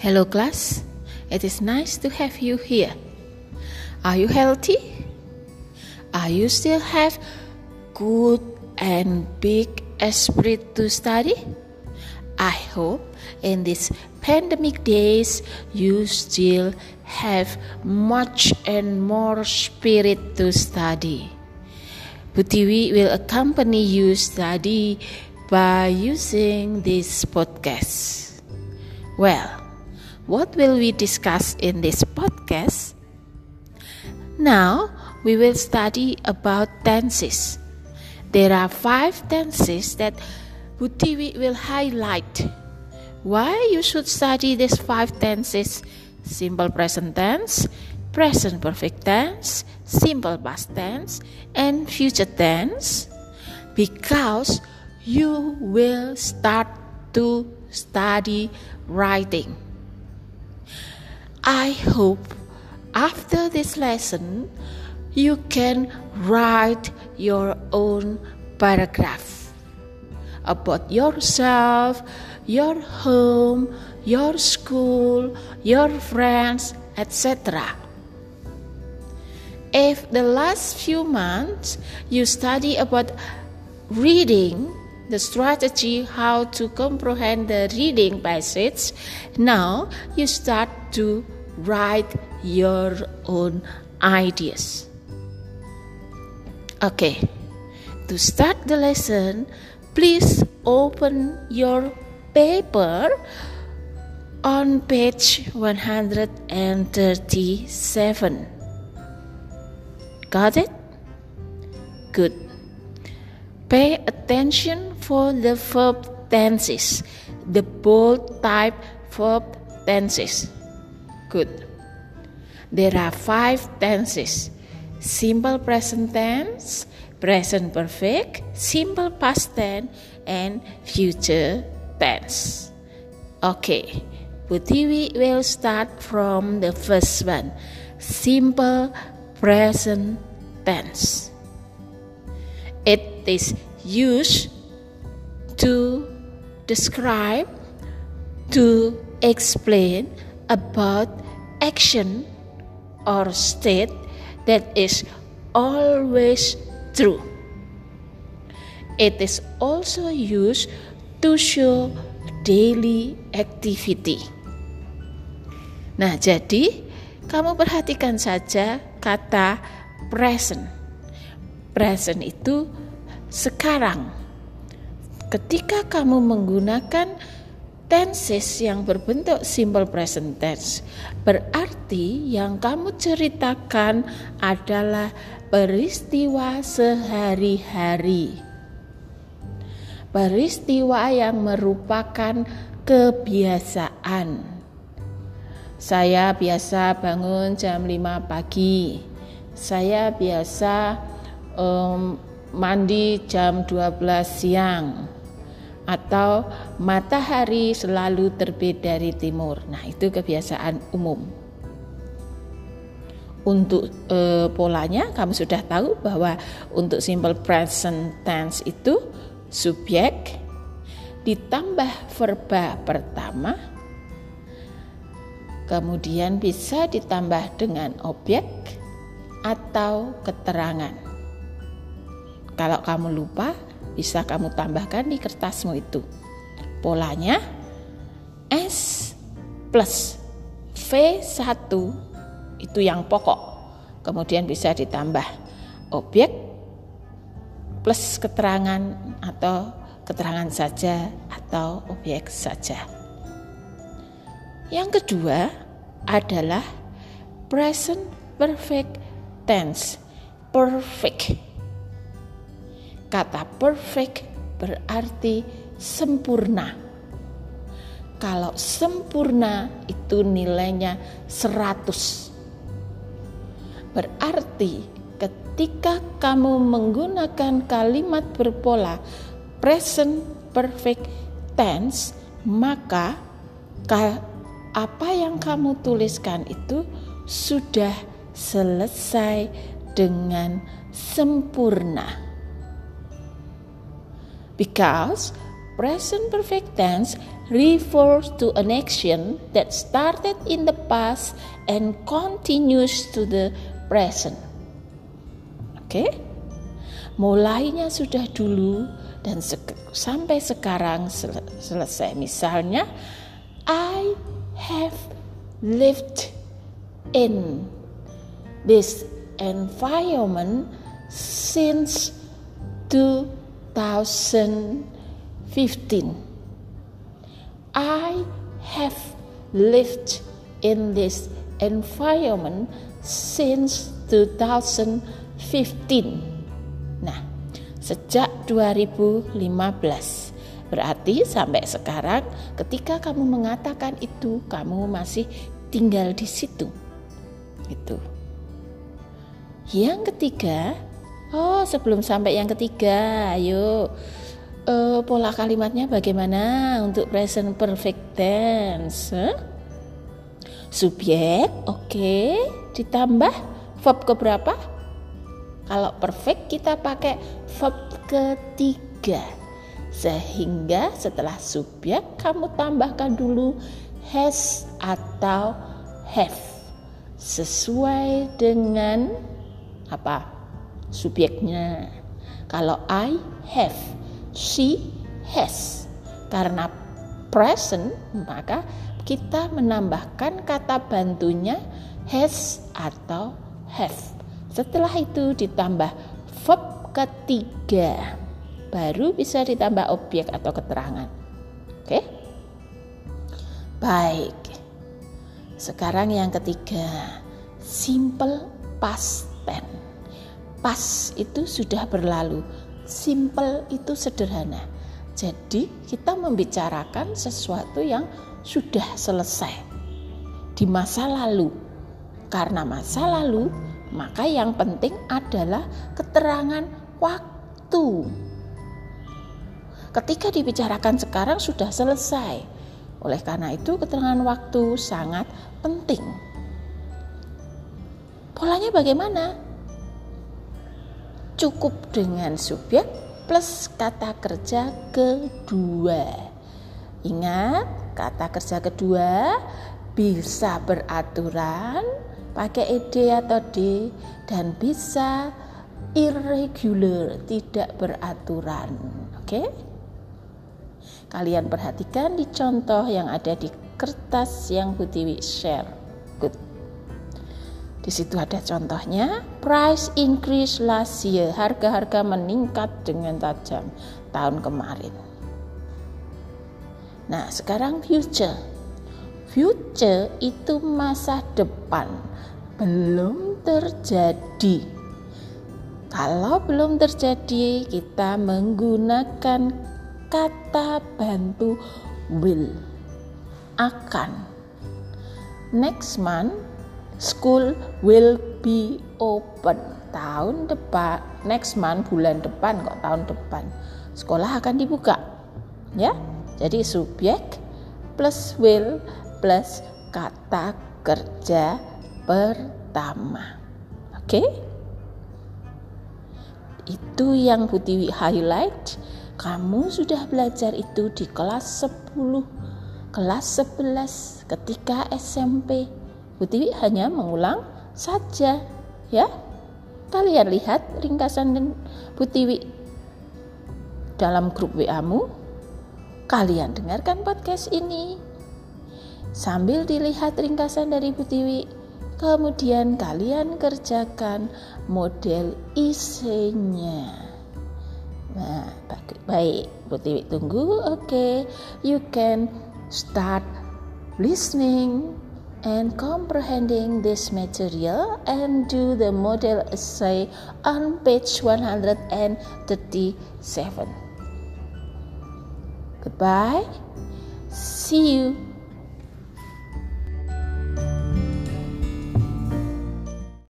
Hello, class. It is nice to have you here. Are you healthy? Are you still have good and big esprit to study? I hope in these pandemic days you still have much and more spirit to study. Butiwi will accompany you study by using this podcast. Well, what will we discuss in this podcast? Now, we will study about tenses. There are five tenses that Butiwi will highlight. Why you should study these five tenses? Simple present tense, present perfect tense, simple past tense, and future tense. Because you will start to study writing. I hope after this lesson you can write your own paragraph about yourself, your home, your school, your friends, etc. If the last few months you study about reading, the strategy how to comprehend the reading passage, now you start to write your own ideas. Okay, to start the lesson, please open your paper on page 137. Got it? Good. Pay attention for the verb tenses, the bold type verb tenses. Good. There are five tenses simple present tense, present perfect, simple past tense, and future tense. Okay, Butiwi will start from the first one simple present tense. It is used to describe, to explain about action or state that is always true. It is also used to show daily activity. Nah, jadi kamu perhatikan saja kata present. Present itu sekarang. Ketika kamu menggunakan tenses yang berbentuk simple present tense berarti yang kamu ceritakan adalah peristiwa sehari-hari. Peristiwa yang merupakan kebiasaan. Saya biasa bangun jam 5 pagi. Saya biasa um, mandi jam 12 siang atau matahari selalu terbit dari timur. Nah, itu kebiasaan umum. Untuk e, polanya kamu sudah tahu bahwa untuk simple present tense itu subjek ditambah verba pertama kemudian bisa ditambah dengan objek atau keterangan. Kalau kamu lupa, bisa kamu tambahkan di kertasmu itu. Polanya S plus V1 itu yang pokok. Kemudian bisa ditambah objek plus keterangan atau keterangan saja atau objek saja. Yang kedua adalah present perfect tense. Perfect Kata perfect berarti sempurna. Kalau sempurna itu nilainya 100. Berarti ketika kamu menggunakan kalimat berpola present perfect tense, maka apa yang kamu tuliskan itu sudah selesai dengan sempurna because present perfect tense refers to an action that started in the past and continues to the present. Oke? Okay? Mulainya sudah dulu dan se sampai sekarang sel selesai. Misalnya, I have lived in this environment since 2015. I have lived in this environment since 2015. Nah, sejak 2015. Berarti sampai sekarang ketika kamu mengatakan itu kamu masih tinggal di situ. Itu. Yang ketiga, oh sebelum sampai yang ketiga, ayo uh, pola kalimatnya bagaimana untuk present perfect tense? Huh? Subjek, oke, okay. ditambah verb ke berapa? Kalau perfect kita pakai verb ketiga. Sehingga setelah subjek kamu tambahkan dulu has atau have sesuai dengan apa subjeknya. Kalau I have, she has. Karena present maka kita menambahkan kata bantunya has atau have. Setelah itu ditambah verb ketiga. Baru bisa ditambah objek atau keterangan. Oke? Baik. Sekarang yang ketiga, simple past tense pas itu sudah berlalu. Simple itu sederhana. Jadi kita membicarakan sesuatu yang sudah selesai di masa lalu. Karena masa lalu, maka yang penting adalah keterangan waktu. Ketika dibicarakan sekarang sudah selesai. Oleh karena itu, keterangan waktu sangat penting. Polanya bagaimana? Cukup dengan subjek plus kata kerja kedua. Ingat, kata kerja kedua bisa beraturan pakai ed atau d dan bisa irregular, tidak beraturan. Oke? Kalian perhatikan di contoh yang ada di kertas yang Butiwi share. Di situ ada contohnya, price increase last year, harga-harga meningkat dengan tajam tahun kemarin. Nah, sekarang future. Future itu masa depan, belum terjadi. Kalau belum terjadi, kita menggunakan kata bantu will. Akan. Next month School will be open tahun depan, next month bulan depan kok tahun depan. Sekolah akan dibuka. Ya. Jadi subjek plus will plus kata kerja pertama. Oke? Okay? Itu yang Butiwi highlight. Kamu sudah belajar itu di kelas 10, kelas 11 ketika SMP Bu Tiwi hanya mengulang saja ya. Kalian lihat ringkasan dan Bu Tiwi dalam grup WA-mu. Kalian dengarkan podcast ini. Sambil dilihat ringkasan dari Bu Tiwi, kemudian kalian kerjakan model isinya. Nah, baik, Bu Tiwi tunggu. Oke, okay. you can start listening and comprehending this material and do the model essay on page 137. Goodbye. See you